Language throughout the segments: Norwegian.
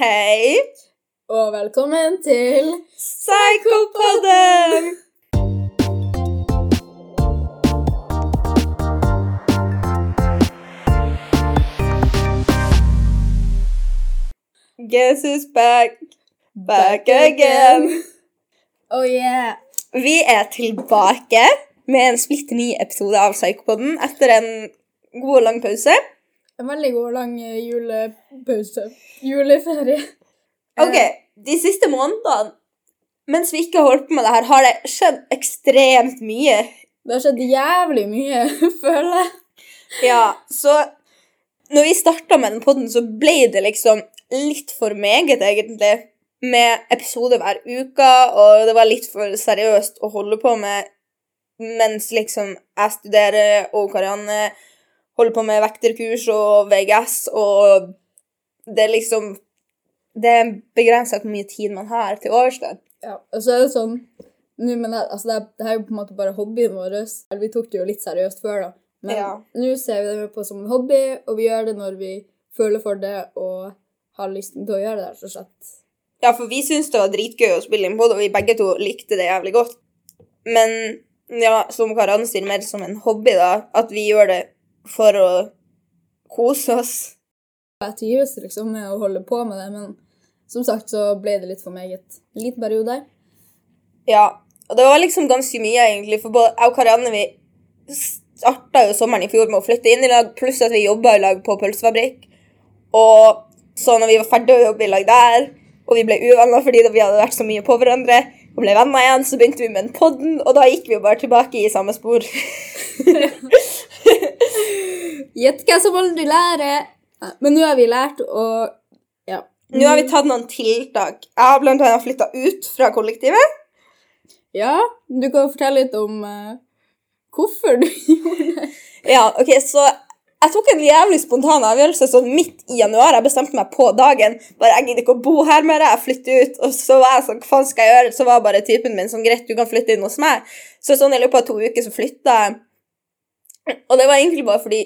Hei! Og velkommen til Psykopodden! Guess who's back? Back again. Oh yeah. Vi er tilbake med en splitter ny episode av Psykopodden etter en god og lang pause. En veldig god lang eh, julepause. Juleferie. Ok, de siste månedene, mens vi ikke har holdt på med det her, har det skjedd ekstremt mye. Det har skjedd jævlig mye, føler jeg. Ja, så når vi starta med den podden, så ble det liksom litt for meget, egentlig. Med episode hver uke, og det var litt for seriøst å holde på med mens liksom jeg studerer, og Karianne holder på med vekterkurs og VGS, og det er liksom Det er begrensa hvor mye tid man har til overs. da. Ja, og så er det sånn nå, men det, altså det, er, her er jo på en måte bare hobbyen vår. Vi tok det jo litt seriøst før, da. Men Ja. nå ser vi det på som en hobby, og vi gjør det når vi føler for det og har lyst til å gjøre det, rett og slett. Ja, for vi syntes det var dritgøy å spille inn på det, og vi begge to likte det jævlig godt. Men ja, som Karan sier, mer som en hobby, da. At vi gjør det for å kose oss. Jeg trives liksom med å holde på med det, men som sagt så ble det litt for meget. En liten periode. Ja. Og det var liksom ganske mye, egentlig, for både jeg og Karianne vi starta jo sommeren i fjor med å flytte inn i lag, pluss at vi jobba i lag på pølsefabrikk. Og så når vi var ferdige å jobbe i lag der, og vi ble uvenner fordi vi hadde vært så mye på hverandre, og ble venner igjen, så begynte vi med den podden, og da gikk vi jo bare tilbake i samme spor. Gjett hva som aldri lærer! Men nå har vi lært, og ja. Nå har vi tatt noen tiltak. Jeg har blant annet flytta ut fra kollektivet. Ja, du kan fortelle litt om uh, hvorfor du gjorde det. Ja, ok, så jeg tok en jævlig spontan avgjørelse sånn midt i januar. Jeg bestemte meg på dagen. Bare jeg gidder ikke å bo her mer, jeg flytter ut. Og så var jeg sånn, hva faen skal jeg gjøre? Så var bare typen min sånn, greit, du kan flytte inn hos meg. Så sånn i løpet av to uker så flytta jeg. Og det var egentlig bare fordi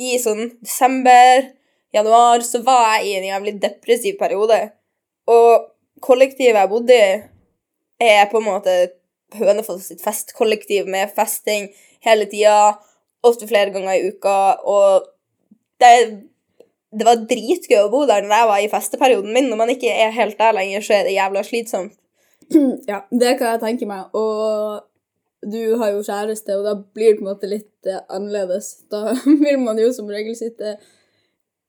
i sånn desember, januar, så var jeg i en jævlig depressiv periode. Og kollektivet jeg bodde i, er på en måte Hønefoss sitt festkollektiv med festing hele tida, ofte flere ganger i uka, og det, det var dritgøy å bo der når jeg var i festeperioden min. Når man ikke er helt der lenger, så er det jævla slitsomt. Ja, det kan jeg tenke meg. Og du har jo kjæreste, og da blir det på en måte litt eh, annerledes. Da vil man jo som regel sitte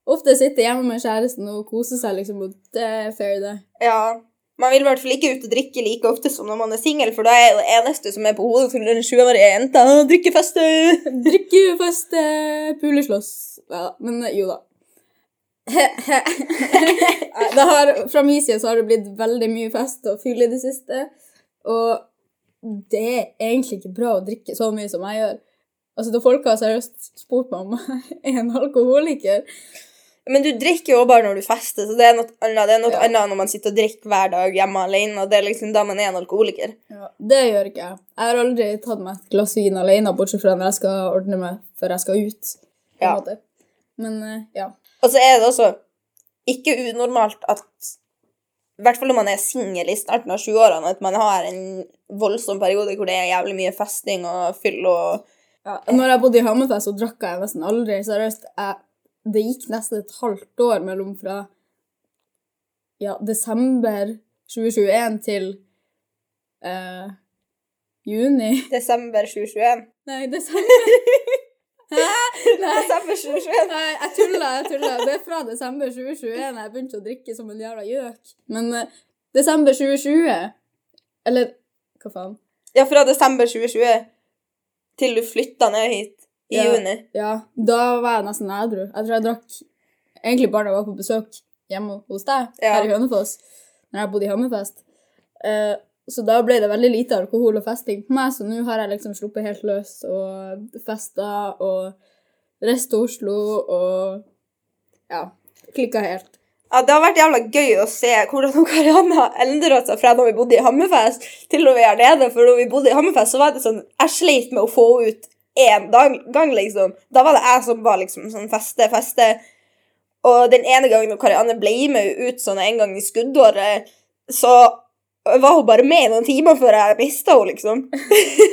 Ofte sitte hjemme med kjæresten og kose seg, liksom, og det er fair, det. Ja, man vil i hvert fall ikke ut og drikke like ofte som når man er singel, for da er det eneste som er på hodet til den sjuårige jenta å drikke feste. Drikke, feste, pule. Ja, men eh, jo da. Har, fra min side så har det blitt veldig mye fest og fyll i det siste. Og det er egentlig ikke bra å drikke så mye som jeg gjør. Altså, da Folk har seriøst spurt meg om jeg er en alkoholiker. Men du drikker jo bare når du fester, så det er noe annet, det er noe Ja. annet når man sitter og drikker hver dag hjemme alene. og Det er liksom da man er en alkoholiker. Ja, det gjør ikke jeg. Jeg har aldri tatt meg et glass vin alene, bortsett fra når jeg skal ordne meg før jeg skal ut. på Ja. Men eh, ja. Og så er det også ikke unormalt at i hvert fall når man er singel i starten av 20-årene, at man har en voldsom periode hvor det er jævlig mye festing og fyll og Ja, når jeg bodde i Hammerfest, så drakk jeg nesten aldri. Seriøst, jeg, det gikk nesten et halvt år mellom fra ja, desember 2021 til eh, juni Desember 2021. Nei, desember Hæ? Desember 2021. nei, jeg tulla, jeg tulla. Det er fra desember 2021 jeg begynte å drikke som en jævla gjøk. Men uh, desember 2020 Eller hva faen? Ja, fra desember 2020 til du flytta ned hit i Ja. juni. Ja, da var jeg nesten edru. Jeg tror jeg drakk egentlig bare da jeg var på besøk hjemme hos deg Ja. her i Hønefoss, når jeg bodde i Hammerfest. Uh, så da ble det veldig lite alkohol og festing på meg, så nå har jeg liksom sluppet helt løs og festa og reist til Oslo og ja, klikka helt. Ja, Det har vært jævla gøy å se hvordan Karianne har endret seg fra da vi bodde i Hammerfest, til når vi er nede. For da vi bodde i Hammerfest, så var det sånn Jeg sleit med å få ut én gang, liksom. Da var det jeg som var liksom sånn feste, feste. Og den ene gangen Karianne ble med ut sånn en gang i skuddåret, så var hun bare med i noen timer før jeg mista henne, liksom.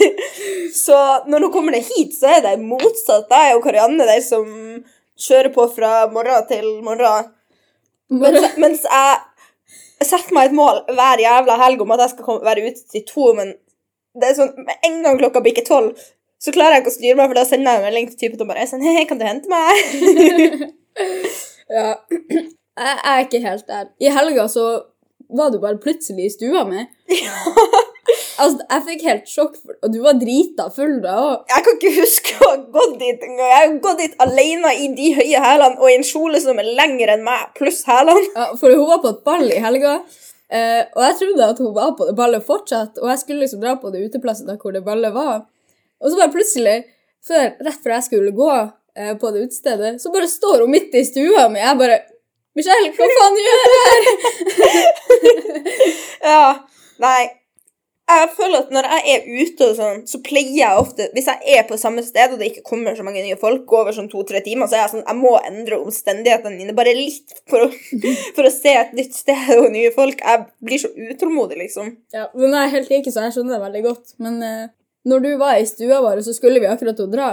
så når hun kommer ned hit, så er det motsatt. Er jo Karianne der som kjører på fra morgen til morgen. Mens, mens jeg setter meg et mål hver jævla helg om at jeg skal komme, være ute til to, men det er sånn, med en gang klokka bikker tolv, så klarer jeg ikke å styre meg, for da sender jeg en melding til typen og bare sånn, hei, kan du hente meg? Ja. Jeg jeg er ikke helt der. I helga så var du bare plutselig i stua mi. Altså, jeg fikk helt sjokk, og du var drita full da òg. Jeg kan ikke huske å ha gått dit engang. Jeg har gått dit alene i de høye hælene og i en kjole som er lengre enn meg, pluss hælene. Ja, for hun var på et ball i helga, Uh, og jeg trodde at hun var på det ballet fortsatt, og jeg skulle liksom dra på det uteplasset der hvor det ballet var. Og så bare plutselig, før, rett før jeg skulle gå uh, på det utestedet, så bare står hun midt i stua mi. Jeg bare Michelle, hva faen gjør du her? Ja, nei. Jeg føler at når jeg er ute og sånn, så pleier jeg ofte Hvis jeg er på samme sted og det ikke kommer så mange nye folk over sånn to-tre timer, så er jeg sånn Jeg må endre omstendighetene mine bare litt for å, for å se et nytt sted og nye folk. Jeg blir så utålmodig, liksom. Ja, men jeg er helt like, så jeg skjønner det veldig godt. Men eh, når du var i stua vår, så skulle vi akkurat å dra.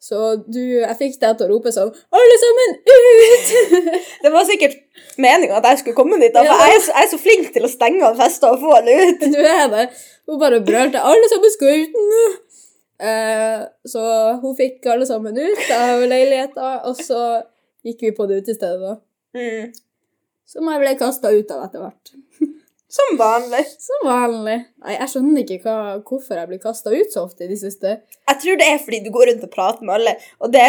Så du, jeg fikk deg til å rope sånn Alle sammen ut! Det var sikkert meninga at jeg skulle komme dit, da, Ja, for jeg er, så, jeg er så flink til å stenge av fester og få alle ut. du er det. Hun bare brølte Alle sammen skal ut nå! Eh, så hun fikk alle sammen ut av leiligheta, og så gikk vi på det utestedet, da. Mm. Som jeg ble kasta ut av etter hvert. Som vanlig. Som vanlig. Nei, jeg skjønner ikke hva, hvorfor jeg blir kasta ut så ofte i det siste. Jeg tror det er fordi du går rundt og prater med alle, og det,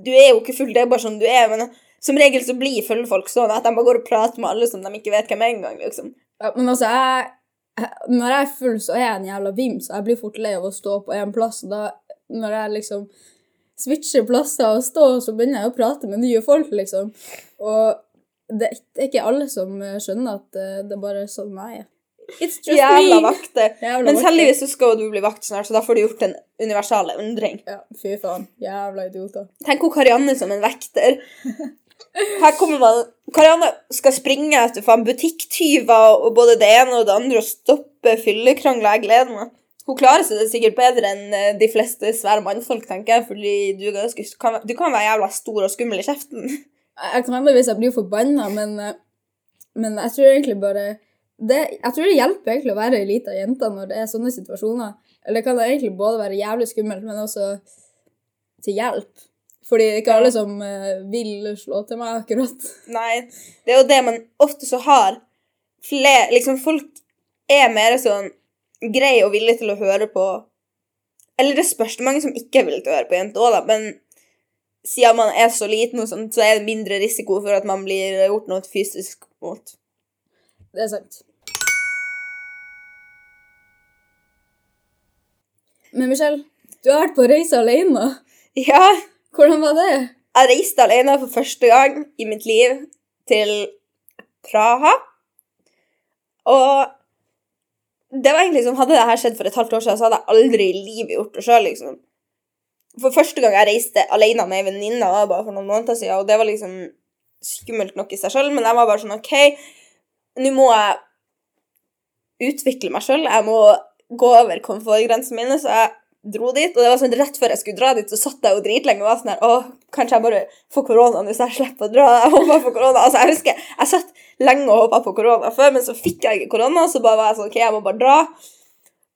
du er jo ikke full, det er bare sånn du er, men som regel så blir fulle folk sånn at de bare går og prater med alle som de ikke vet hvem er engang, liksom. Ja, men altså, jeg, jeg, når jeg er full, så er jeg en jævla vims, og jeg blir fort lei av å stå på én plass. Og da, når jeg liksom switcher plasser og stå, så begynner jeg å prate med nye folk, liksom. Og det, det er ikke alle som eh, skjønner at eh, det er bare sånn jeg er. It's just Jævla me. vakter. Men heldigvis så skal du bli vakt snart, så da får du gjort en universal endring. Ja, fy faen. Jævla idioter. Tenk hun Karianne som en vekter. Her kommer man Karianne skal springe etter faen butikktyver og både det ene og det andre og stoppe fyllekrangler. Jeg gleder meg. Hun klarer seg sikkert bedre enn eh, de fleste svære mannfolk, tenker jeg, fordi du, du kan være jævla stor og skummel i kjeften. Jeg kan hende hvis jeg blir forbanna, men, eh, men jeg tror egentlig bare det, Jeg tror det hjelper egentlig å være ei lita jente når det er sånne situasjoner. Eller det kan egentlig både være jævlig skummelt, men også til hjelp. Fordi det er ikke alle som eh, vil slå til meg akkurat. Nei, det er jo det man ofte så har. Flere, liksom folk er mer sånn grei og villige til å høre på Eller det spørs, det mange som ikke er villige til å høre på jenter òg, da, men siden man er så liten, og sånt, så er det mindre risiko for at man blir gjort noe fysisk mot. Det er sant. Men Michelle, du har vært på reise alene. Ja, Hvordan var det? jeg reiste alene for første gang i mitt liv til Praha. Og det var egentlig som Hadde det her skjedd for et halvt år siden, så hadde jeg aldri i livet gjort det sjøl, liksom. For første gang jeg reiste alene med ei venninne, bare for noen måneder siden, og det var liksom skummelt nok i seg sjøl, men jeg var bare sånn OK, nå må jeg utvikle meg sjøl. Jeg må gå over komfortgrensene mine, så jeg dro dit. Og det var sånn rett før jeg skulle dra dit, så satt jeg jo dritlenge og var sånn her Å, kanskje jeg bare får korona hvis jeg slipper å dra. Jeg håper jeg korona. Altså, jeg husker jeg satt lenge og håpa på korona før, men så fikk jeg ikke korona, så bare var jeg sånn OK, jeg må bare dra.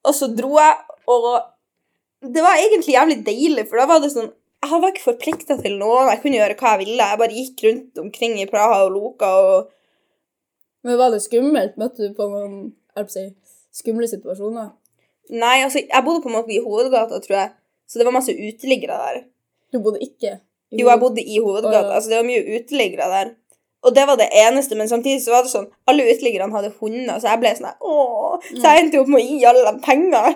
Og så dro jeg, og det var egentlig jævlig deilig, for da var det sånn Jeg var ikke forplikta til noen, jeg kunne gjøre hva jeg ville. Jeg bare gikk rundt omkring i Praha og loka og Men Var det skummelt? Møtte du på noen jeg si, skumle situasjoner? Nei, altså, jeg bodde på en måte i hovedgata, tror jeg, så det var masse uteliggere der. Du bodde ikke Jo, jeg bodde i hovedgata. så. Altså, det var mye uteliggere der. Og det var det eneste, men samtidig så var det sånn Alle uteliggerne hadde hunder, så jeg ble sånn Åh, Så jeg endte opp med å gi alle dem penger.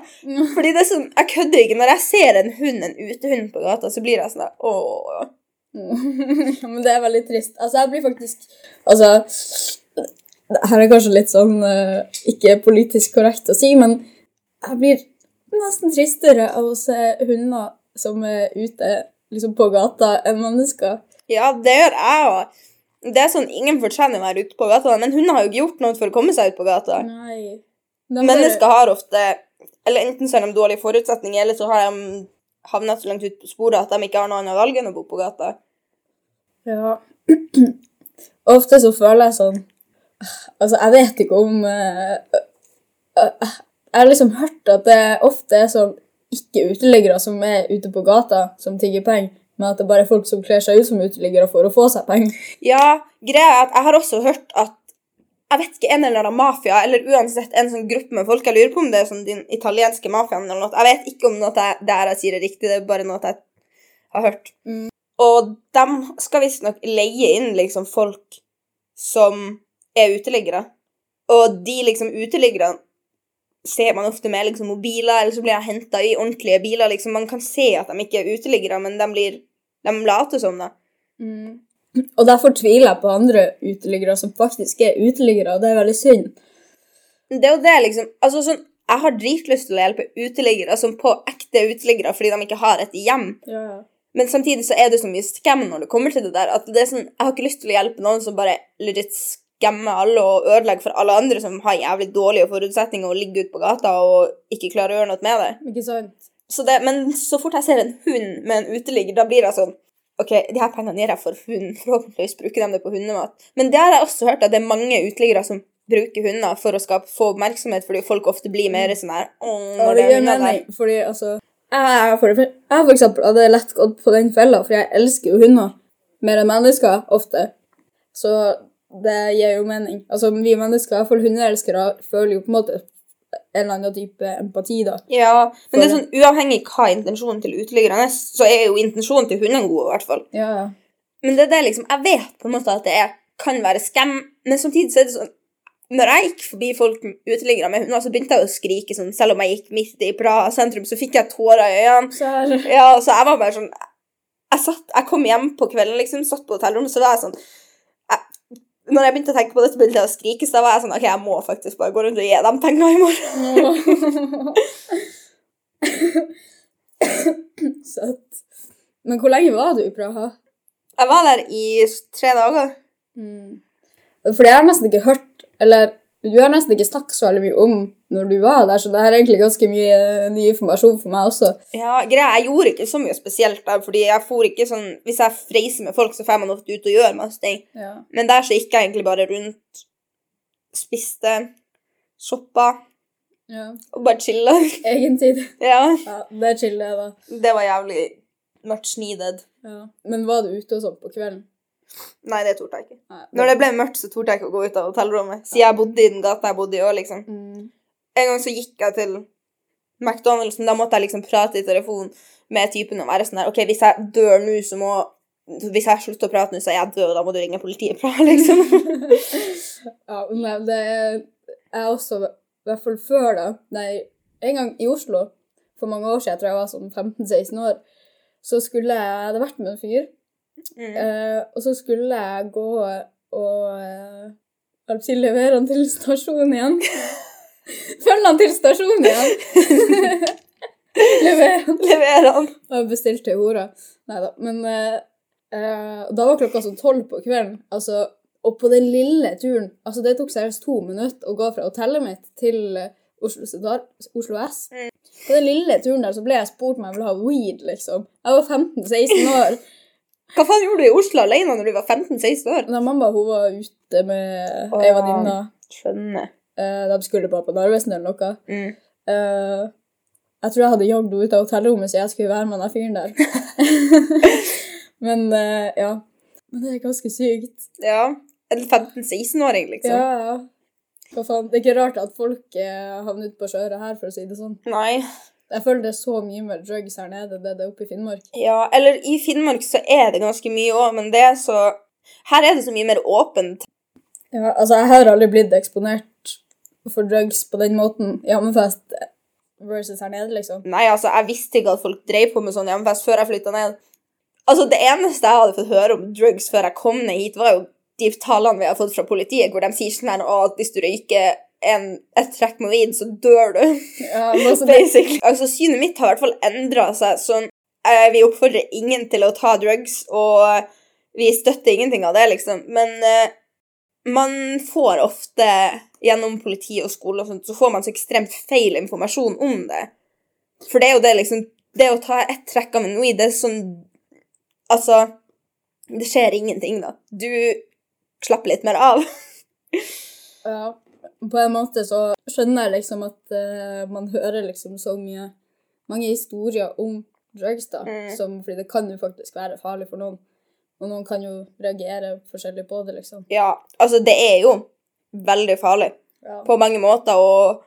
Fordi det er sånn Jeg kødder ikke. Når jeg ser en hund, en utehund på gata, så blir jeg sånn Åh. Men det er veldig trist. Altså, jeg blir faktisk Altså Her er kanskje litt sånn eh, ikke politisk korrekt å si, men jeg blir nesten tristere av å se hunder som er ute liksom på gata, enn mennesker. Ja, det gjør jeg òg. Det er sånn, Ingen fortjener å være ute på gata, men hunder har jo ikke gjort noe for å komme seg ut på gata. Nei. Bare... Mennesker har ofte Eller enten så har de dårlige forutsetninger, eller så har de havnet så langt ut på sporet at de ikke har noe annet valg enn å bo på gata. Ja. Ofte så føler jeg sånn Altså, jeg vet ikke om uh, uh, Jeg har liksom hørt at det ofte er sånn ikke-uteliggere som er ute på gata, som tigger penger, men at det bare er folk som kler seg ut som uteliggere for å få seg penger. Ja, greia er at jeg har også hørt at jeg vet ikke, en eller annen mafia, eller uansett en sånn gruppe med folk, jeg lurer på om det er sånn den italienske mafiaen eller noe. Jeg vet ikke om noe jeg, det her jeg sier er riktig, det er bare noe jeg har hørt. Mm. Og de skal visstnok leie inn liksom folk som er uteliggere. Og de liksom uteliggerne ser man ofte med liksom mobiler, eller så blir de henta i ordentlige biler. liksom Man kan se at de ikke er uteliggere, men de, blir, de later som det. Og derfor tviler jeg på andre uteliggere som faktisk er uteliggere, og det er veldig synd. Det er jo det, liksom. Altså sånn Jeg har dritlyst til å hjelpe uteliggere som på ekte uteliggere fordi de ikke har et hjem. Ja. Men samtidig så er det så mye skam når det kommer til det der, at det er sånn, jeg har ikke lyst til å hjelpe noen som bare legit skammer alle og ødelegge for alle andre som har jævlig dårlige forutsetninger og ligger ute på gata og ikke klarer å gjøre noe med det. Ikke sant? Så det. Men så fort jeg ser en hund med en uteligger, da blir jeg sånn OK, de her pengene gir jeg for hund. Forhåpentligvis bruker de det på hundemat. Men det har jeg også hørt at det er mange uteliggere som bruker hunder for å skape, få oppmerksomhet, fordi folk ofte blir mer sånn her «Åh, når det det er hunder der. fordi altså Jeg for, jeg for eksempel hadde lett gått på den fella, for jeg elsker jo hunder mer enn mennesker ofte. Så det gir jo mening. Altså, vi mennesker, i hvert fall hundeelskere, føler jo på en måte en eller annen type empati, da. Ja, men det er sånn uavhengig hva intensjonen til uteliggeren er, så er jo intensjonen til hunden god, i hvert fall. Ja, ja. Men det er det liksom, jeg vet på en måte at det er, kan være skam, men samtidig så er det sånn, når jeg gikk forbi folk uteliggere med hunder, så begynte jeg å skrike sånn, selv om jeg gikk midt i Praha sentrum, så fikk jeg tårer i øynene. Så her, Ja, så jeg var bare sånn, jeg satt, jeg kom hjem på kvelden liksom, satt på hotellrommet, så var jeg sånn, når jeg begynte å tenke på det, så begynte jeg å skrike, så da var jeg sånn, ok, jeg må faktisk bare gå rundt og gi dem penger i morgen. Søtt. Men hvor lenge var du i Praha? Jeg var der i tre dager. For det har jeg nesten ikke hørt, eller du har nesten ikke snakket så veldig mye om når du var der, så det er egentlig ganske mye eh, ny informasjon for meg også. Ja, greia, jeg gjorde ikke så mye spesielt der, fordi jeg for ikke sånn, hvis jeg reiser med folk, så får man ofte ut og gjør masse ting. Ja. Men der så gikk jeg egentlig bare rundt, spiste, shoppa, ja. og bare chilla. Egen tid. Ja, Ja, det er chill, det, da. det var jævlig much needed. Ja. Men var du ute og sånn på kvelden? Nei, det torde jeg ikke. Nei. Når det ble mørkt, så torde jeg ikke å gå ut av hotellrommet, siden jeg bodde i den gata jeg bodde i òg, liksom. Mm. En gang så gikk jeg til McDonald's, men da måtte jeg liksom prate i telefon med typen og være sånn her, ok, hvis jeg dør nå, så må, hvis jeg slutter å prate nå, så er jeg død, da må du ringe politiet fra, liksom. Ja, men det er jeg også, i hvert fall før da, nei, en gang i Oslo, for mange år siden, jeg tror jeg var sånn 15-16 år, så skulle jeg, jeg hadde vært med en fyr, Mm. eh, og så skulle jeg gå og uh, si, levere han til stasjonen igjen. Følge han til stasjonen igjen. levere han. Leverer han. Og bestilte hora. Neida, men eh, eh, da var klokka sånn tolv på kvelden, altså, og på den lille turen, altså det tok seriøst to minutter å gå fra hotellet mitt til Oslo, Oslo S. Mm. På den lille turen der så ble jeg spurt om jeg ville ha weed, liksom. Jeg var 15-16 år. Hva faen gjorde du i Oslo alene når du var 15-16 år? Nei, mamma hun var ute med ei venninne. Skjønner. Eh, de skulle bare på Narvesen eller noe. Mm. Eh, jeg tror jeg hadde jogget ut av hotellrommet, så jeg skulle være med den fyren der. Men eh, ja. Men det er ganske sykt. Ja, en 15-16-åring, liksom. Ja, ja. Hva faen? Det er ikke rart at folk eh, havner ute på skjøret her, for å si det sånn. Nei. Jeg føler det er så mye mer drugs her nede det det er oppe i Finnmark. Ja, eller i Finnmark så er det ganske mye òg, men det er så Her er det så mye mer åpent. Ja, altså, jeg har aldri blitt eksponert for drugs på den måten i Hammerfest versus her nede, liksom. Nei, altså, jeg visste ikke at folk drev på med sånn i Hammerfest før jeg flytta ned. Altså, det eneste jeg hadde fått høre om drugs før jeg kom ned hit, var jo de tallene vi har fått fra politiet, hvor de sier sånn her at hvis du røyker en, et trekk med vin, så dør du. Ja, altså, Basically. Altså, synet mitt har i hvert fall endra seg sånn eh, Vi oppfordrer ingen til å ta drugs, og Vi støtter ingenting av det, liksom. Men eh, man får ofte gjennom politi og skole og sånt, så får man så ekstremt feil informasjon om det. For det er jo det, liksom Det å ta ett trekk av en weed, det er sånn Altså Det skjer ingenting, da. Du slapper litt mer av. Ja, på en måte så skjønner jeg liksom at uh, man hører liksom så mye mange historier om drugs, da, Mm. som, fordi det kan jo faktisk være farlig for noen. Og noen kan jo reagere forskjellig på det, liksom. Ja, altså, det er jo veldig farlig. Ja. på mange måter, og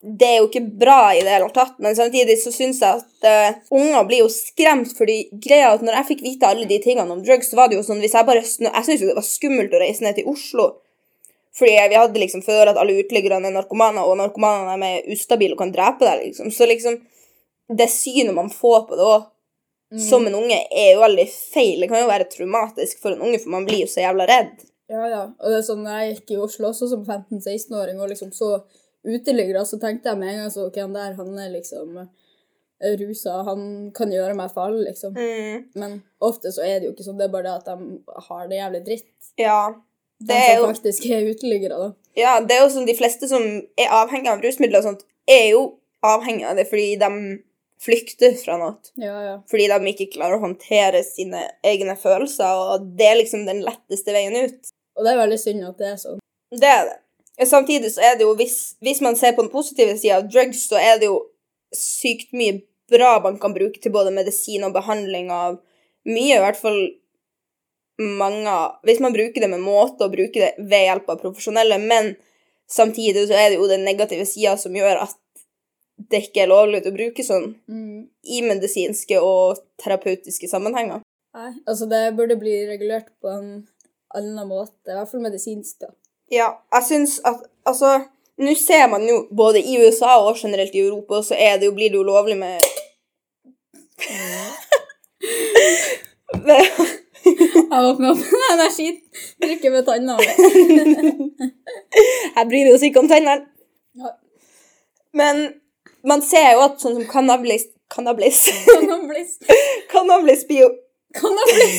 det er jo ikke bra i det hele tatt, men samtidig så syns jeg at uh, unger blir jo skremt, fordi greia at når jeg fikk vite alle de tingene om drugs, så var det jo sånn hvis jeg bare Jeg syns jo det var skummelt å reise ned til Oslo. Fordi vi hadde liksom før at alle uteliggerne er narkomaner, og narkomanene er ustabile og kan drepe deg, liksom. Så liksom Det synet man får på det òg, Mm. som en unge, er jo veldig feil. Det kan jo være traumatisk for en unge, for man blir jo så jævla redd. Ja, ja. Og det er sånn, jeg gikk i Oslo også som 15-16-åring og liksom så uteliggere, så tenkte jeg med en gang så, ok, han der, han er liksom eh, rusa, han kan gjøre meg farlig, liksom. Mm. Men ofte så er det jo ikke sånn, det er bare det at de har det jævlig dritt. Ja. De Det er jo faktisk er uteliggere, da. Ja, det er jo sånn de fleste som er avhengig av rusmidler og sånt, er jo avhengig av det fordi de flykter fra noe. Ja, ja. Fordi de ikke klarer å håndtere sine egne følelser, og det er liksom den letteste veien ut. Og det er veldig synd at det er sånn. Det er det. Samtidig så er det jo, hvis, hvis man ser på den positive sida av drugs, så er det jo sykt mye bra man kan bruke til både medisin og behandling av mye, i hvert fall mange Hvis man bruker det med måte og bruker det ved hjelp av profesjonelle, men samtidig så er det jo den negative sida som gjør at det ikke er lovlig å bruke sånn Mm. i medisinske og terapeutiske sammenhenger. Nei, altså det burde bli regulert på en annen måte, i hvert fall medisinsk, da. Ja, jeg syns at Altså, nå ser man jo både i USA og generelt i Europa, så er det jo, blir det jo lovlig med Jeg åpner opp den energien, drikker med tanna. Her bryr vi oss ikke om tennene. Ja. Men man ser jo at sånn som cannabis Cannabis, Cannabis. cannabis bio... jo Cannabis.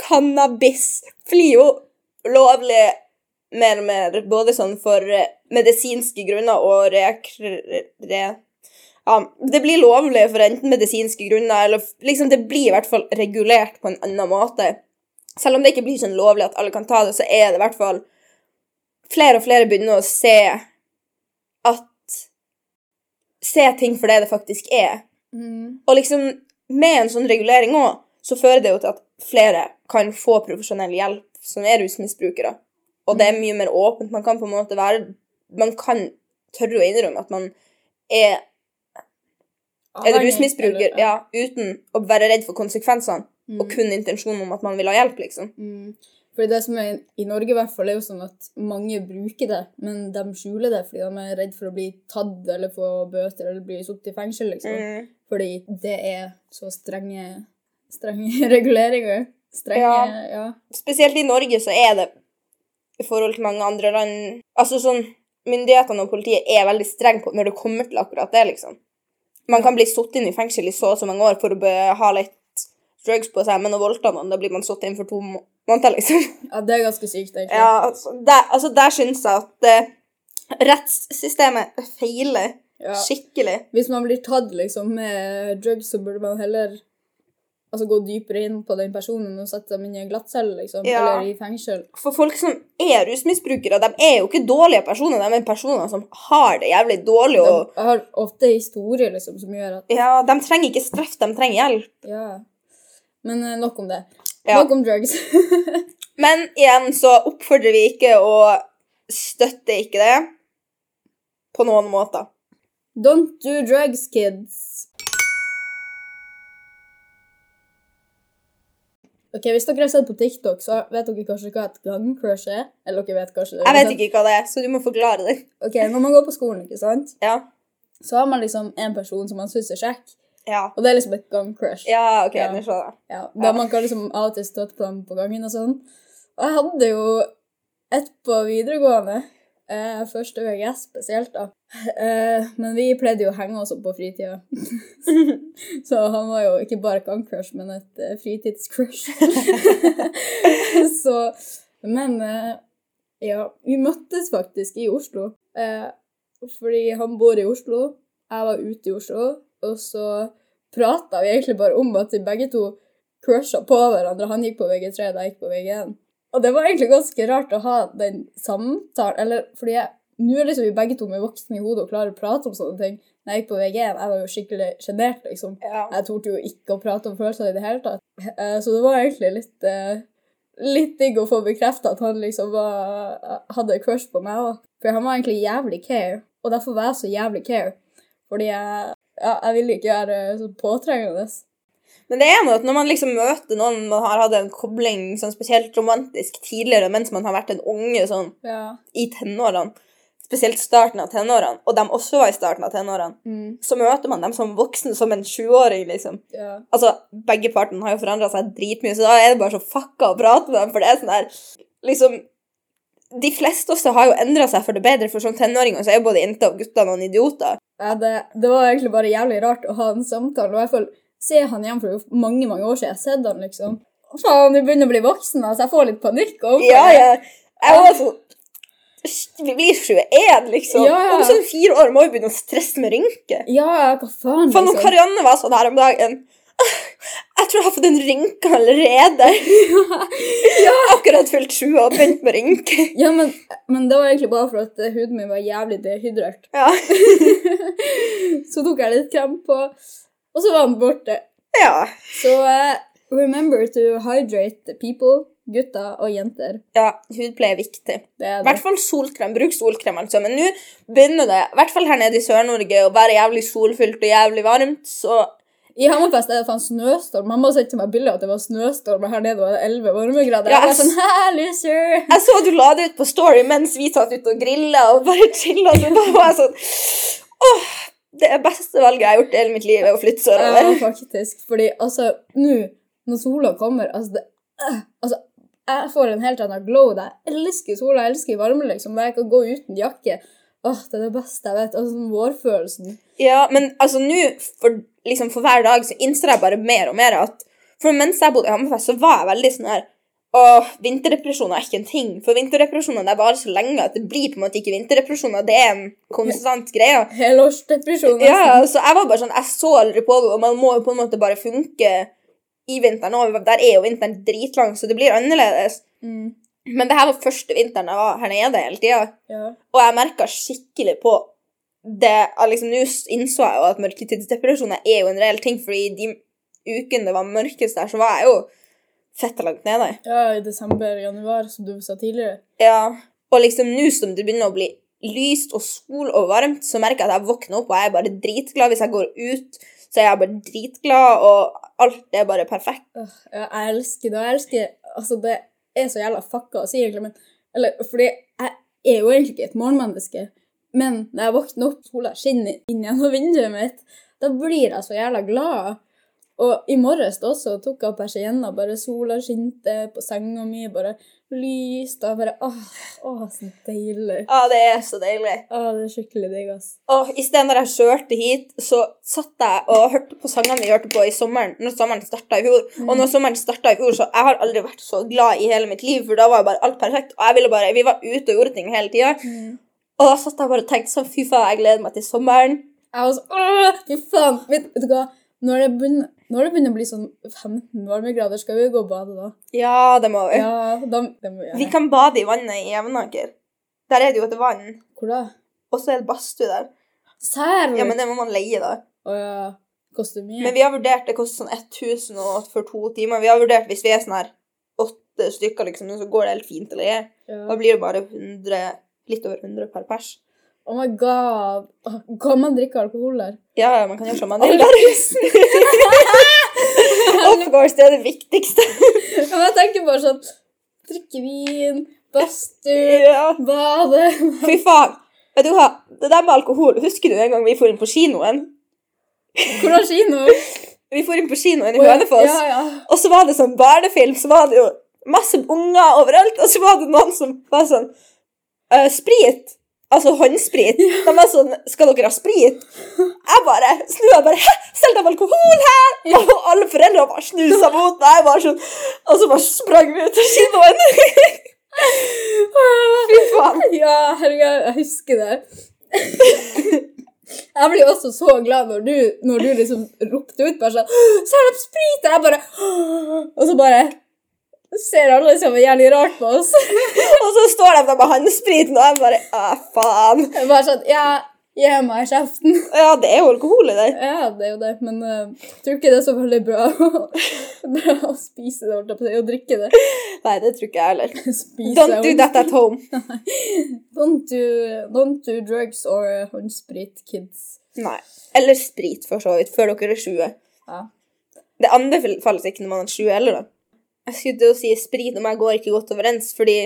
Cannabis blir jo lovlig mer og mer, både sånn for eh, medisinske grunner og rekre... Re, ja, det blir lovlig for enten medisinske grunner, eller liksom det blir i hvert fall regulert på en annen måte. Selv om det ikke blir sånn lovlig at alle kan ta det, så er det i hvert fall Flere og flere begynner å se at Se ting for det det faktisk er. Mm. Og liksom, med en sånn regulering òg, så fører det jo til at flere kan få profesjonell hjelp som er rusmisbrukere. Og det er mye mer åpent. Man kan på en måte være Man kan tørre å innrømme at man er en rusmisbruker ja, uten å være redd for konsekvensene, Mm. og kun intensjonen om at man vil ha hjelp, liksom. Mm. Fordi det som er i Norge i hvert fall er jo sånn at mange bruker det, men de skjuler det fordi de er redd for å bli tatt eller få bøter eller bli satt i fengsel, liksom. Mm. Fordi det er så strenge, strenge reguleringer. Strenge, Ja. ja. Spesielt i Norge så er det, i forhold til mange andre land Altså sånn Myndighetene og politiet er veldig strenge på når det kommer til akkurat det, liksom. Man kan bli satt inn i fengsel i så og så mange år for å ha litt drugs på seg, men å voldta noen, da blir man satt inn for to måneder, liksom. ja, det er ganske sykt, egentlig. Ja, altså, der, altså, der syns jeg at eh, rettssystemet feiler Ja. skikkelig. Hvis man blir tatt liksom med drugs, så burde man heller altså, gå dypere inn på den personen og sette dem inn i en glattcelle, liksom. Ja. Eller i fengsel. For folk som er rusmisbrukere, de er jo ikke dårlige personer, de er personer som har det jævlig dårlig. og... De har ofte historier liksom, som gjør at Ja, de trenger ikke straff, de trenger hjelp. Ja. Men eh, nok om det. Ja. Nok om drugs. Men igjen så oppfordrer vi ikke og støtter ikke det på noen måter. Don't do drugs, kids. Ok, Hvis dere har sett på TikTok, så vet dere kanskje hva et gangcrush er? Eller dere vet kanskje det. Jeg vet ikke hva det er, så du må forklare det. Ok, Når man går på skolen, ikke sant? Ja. så har man liksom en person som man syns er kjekk, Ja, og det er liksom et gangcrush. ja ok, Ja. nå skjønner jeg. Ja, da Man kan liksom av og til støtte på dem på gangen og sånn. Og jeg hadde jo et på videregående. Eh, første VGS spesielt, da. Eh, men vi pleide jo å henge oss opp på fritida. så han var jo ikke bare et gangcrush, men et eh, fritidscrush. så Men eh, ja, vi møttes faktisk i Oslo. Eh, fordi han bor i Oslo, jeg var ute i Oslo, og så prata vi egentlig bare om at vi begge to crusha på hverandre. Han gikk på VG3, da jeg gikk på VG1. Og det var egentlig ganske rart å ha den samtalen, eller fordi jeg nå er liksom vi begge to med voksne i hodet og klarer å prate om sånne ting. Når jeg gikk på VG1, jeg var jo skikkelig sjenert, liksom. Ja. Jeg torde jo ikke å prate om følelser i det hele tatt. Eh, Så det var egentlig litt, eh, litt digg å få bekrefta at han liksom var, hadde crush på meg òg. For han var egentlig jævlig care, og derfor var jeg så jævlig care. Fordi jeg, ja, jeg ville ikke være så påtrengende. Men det er noe at når man liksom møter noen man har hatt en kobling sånn spesielt romantisk tidligere, mens man har vært en unge sånn Ja. i tenårene, spesielt starten av tenårene, og de også var i starten av tenårene, Mm, så møter man dem som voksen, som en sjuåring, liksom. ja. Altså, begge partene har jo forandra seg dritmye, så da er det bare så fucka å prate med dem, for det er sånn her Liksom De fleste også har jo endra seg for det bedre, for som tenåringer så er jo både jenter og gutter noen idioter. Ja, det, det var egentlig bare jævlig rart å ha en samtale, og i hvert fall se han igjen for mange, mange år siden. Jeg har sett han, liksom. Faen, du begynner å bli voksen, altså. Jeg får litt panikk overfor Ja, ja. Jeg var sånn Vi blir 21, liksom. Ja, ja. Om sånn fire år må vi begynne å stresse med rynker. Ja, hva faen, Faen, når liksom. Karianne var sånn her om dagen. Jeg tror jeg har fått en rynke allerede. Ja, ja. akkurat fylt 20 og begynt med rynke. Ja, men, men det var egentlig bare for at eh, huden min var jævlig dehydrert. Ja. Så tok jeg litt krem på, og så var han borte. ja. Så uh, remember to hydrate people, gutter og jenter. Ja, hudpleie er viktig. Det I hvert fall solkrem. Bruk solkrem, altså. Men nå begynner det, i hvert fall her nede i Sør-Norge, å være jævlig solfylt og jævlig varmt, så I Hammerfest er det faen snøstorm. Mamma sendte meg bilde av at det var snøstorm, og her nede var det 11 varmegrader. Ja, jeg sånn, loser. Jeg så du la det ut på Story mens vi satt ute og grilla og bare chilla. Så da var jeg sånn Åh, det beste valget jeg har gjort i hele mitt liv, er å flytte Ja, faktisk. Fordi altså, nå når sola kommer altså, det, øh, altså, Jeg får en helt annen glow. Jeg elsker sola, jeg elsker varme, liksom. Jeg kan gå uten jakke. Åh, Det er det beste jeg vet. Altså, den Vårfølelsen. Ja, men altså nå, for, liksom, for hver dag, så innser jeg bare mer og mer at For mens jeg bodde i Hammerfest, så var jeg veldig sånn her Åh, vinterdepresjoner er ikke en ting. For vinterdepresjoner er bare så lenge at det blir på en måte ikke vinterdepresjoner. Det er en konstant greie. Helårsdepresjon. Ja, så jeg var bare sånn, jeg så aldri på det, og man må jo på en måte bare funke i vinteren. Og der er jo vinteren dritlang, så det blir annerledes. Mm, Men det her var første vinteren jeg var her nede hele tida, ja. og jeg merka skikkelig på det liksom, Nå innså jeg jo at mørketidsdepresjoner er jo en reell ting, fordi de ukene det var mørkest der, så var jeg jo fette langt nede. ja, i desember-januar, som du sa tidligere. Ja, og liksom nå som det begynner å bli lyst og sol og varmt, så merker jeg at jeg våkner opp og jeg er bare dritglad. Hvis jeg går ut, så er jeg bare dritglad, og alt er bare perfekt. Ja, jeg elsker det. Jeg elsker Altså, det er så jævla fucka å si, egentlig, men Eller fordi jeg er jo egentlig ikke et morgenmenneske, men når jeg våkner opp, sola skinner inn gjennom vinduet mitt, da blir jeg så jævla glad. Og i morges også tok jeg persienna, bare sola skinte på senga mi, bare lyst, og bare Åh, åh, så deilig. Ja, det er så deilig. Åh, det er skikkelig digg, ass. Og i stedet når jeg kjørte hit, så satt jeg og hørte på sangene vi hørte på i sommeren, når sommeren starta i fjor. Og når sommeren starta i fjor, så jeg har aldri vært så glad i hele mitt liv, for da var bare alt perfekt. Og jeg ville bare, vi var ute og gjorde ting hele tida. Og da satt jeg bare og tenkte sånn, fy faen, jeg gleder meg til sommeren. Jeg var sånn Åh, fy faen! Vet, vet du hva? Når det, begynner, når det begynner å bli sånn 15 varmegrader, skal vi gå og bade da? Ja, det må vi. Ja, da, det må vi Vi kan bade i vannet i Jevnaker. Der er det jo et vann, Hvor da? og så er det badstue der. Sær? Ja, men det må man leie, da. Å ja. Koster mye? Men vi har vurdert, det koster sånn 1000 og for to timer. Vi har vurdert hvis vi er sånn her åtte stykker, liksom, så går det helt fint å leie. Da blir det bare 100, litt over 100 per pers. Oh my god. Kan man drikke alkohol der? Ja, man kan gjøre som man vil of course, det er det viktigste. Men jeg tenker bare sånn Drikke vin, badstue, ja. bade Fy faen. Vet du hva, det der med alkohol, husker du en gang vi for inn på kinoen? Hvordan kino? Vi for inn på kinoen i Hønefoss. Ja, ja. Og så var det sånn barnefilm, så var det jo masse unger overalt, og så var det noen som var sånn «Øh, Sprit? Altså håndsprit. De var sånn 'Skal dere ha sprit?' Jeg bare snur jeg bare 'Hæ, selger de alkohol her?' Og alle foreldre bare snusa mot meg. Jeg bare sånn, og så bare sprang vi ut av kinoen. Fy faen. Ja, herregud, jeg husker det. Jeg blir også så glad når du, når du liksom ropte ut bare sånn 'Selger de sprit! Og jeg bare Og så bare ser alle sammen jævlig rart på oss. Og så står de der med håndspriten, og jeg bare 'Å, faen'. Jeg bare sånn Ja, gi meg kjeften. Ja, det er jo alkohol i det. Ja, det er jo det, men eh, jeg tror ikke det er så veldig bra, bra å spise det, holdt jeg på å si, og drikke det. Nei, det tror ikke jeg heller. Don't do that at home. Don't do, don't do drugs or uh, håndsprit, kids. Nei. Eller sprit, for så vidt, før dere er 20. Ja. Det anbefales ikke når man er 20 heller, da. Jeg skulle til å si sprit og meg går ikke godt overens, fordi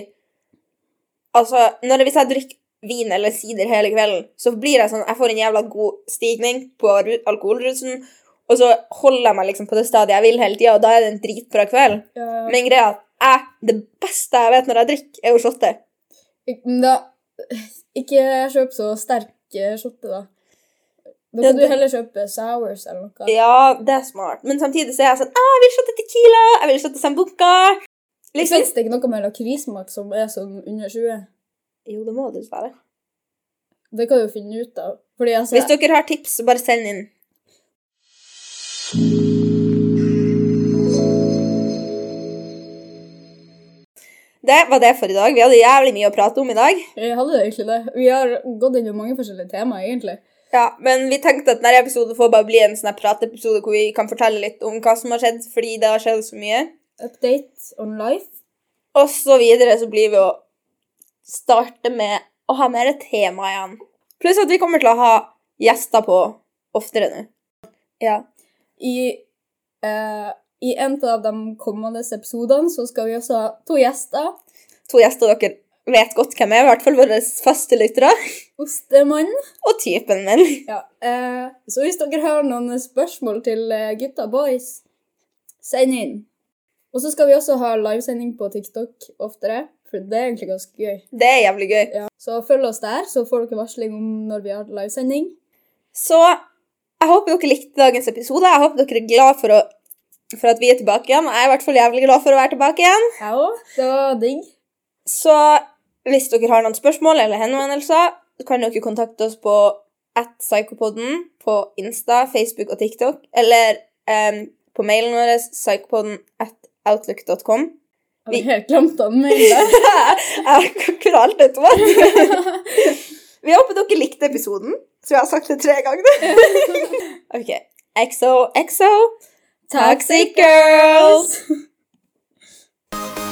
Altså, når, hvis jeg drikker vin eller sider hele kvelden, så blir jeg sånn Jeg får en jævla god stigning på ru- alkoholrusen, og så holder jeg meg liksom på det stadiet jeg vil hele tida, og da er det en dritbra kveld. Ja. Men greia at jeg, det beste jeg vet når jeg drikker, er å shotter. Men da Ikke kjøp så sterke shotter, da. Da kan du heller kjøpe sours eller noe. Ja, det er smart. Men samtidig så er jeg sånn ah, Jeg vil shotte Tequila, jeg vil shotte Sambuca. Liksom. Fins det ikke noe med lakrismak som er sånn under 20? Jo, det må det dessverre. Det kan du finne ut av. Fordi altså Hvis dere har tips, så bare send inn. Det var det for i dag. Vi hadde jævlig mye å prate om i dag. Jeg hadde egentlig det. Vi har gått inn i mange forskjellige temaer, egentlig. Ja, Men vi tenkte at denne episoden får bare bli en sånn pratepisode hvor vi kan fortelle litt om hva som har skjedd, fordi det har skjedd så mye. Update on life. Og så videre så blir vi å starte med å ha mer tema igjen. Pluss at vi kommer til å ha gjester på oftere nå. Ja. I, uh, I en av de kommende episodene så skal vi også ha to gjester. To gjester dere vet godt hvem jeg er, i hvert fall våre faste lyttere. Ostemann. Og typen min. Ja. Eh, så hvis dere har noen spørsmål til eh, gutta boys, send inn. Og så skal vi også ha livesending på TikTok oftere, for det er egentlig ganske gøy. Det er jævlig gøy. Ja. Så følg oss der, så får dere varsling om når vi har livesending. Så jeg håper dere likte dagens episode. Jeg håper dere er glad for, å, for at vi er tilbake igjen. Jeg er i hvert fall jævlig glad for å være tilbake igjen. Òg. Det var digg. Så hvis dere har noen spørsmål eller henvendelser, kan dere kontakte oss på at psykopoden på Insta, Facebook og TikTok, eller um, på mailen vår psykopoden at outlook.com. Har helt glemt den mailen? Jeg har alt dette var. Vi håper dere likte episoden, så jeg har sagt det tre ganger. ok. Exo, exo. Toxic Girls!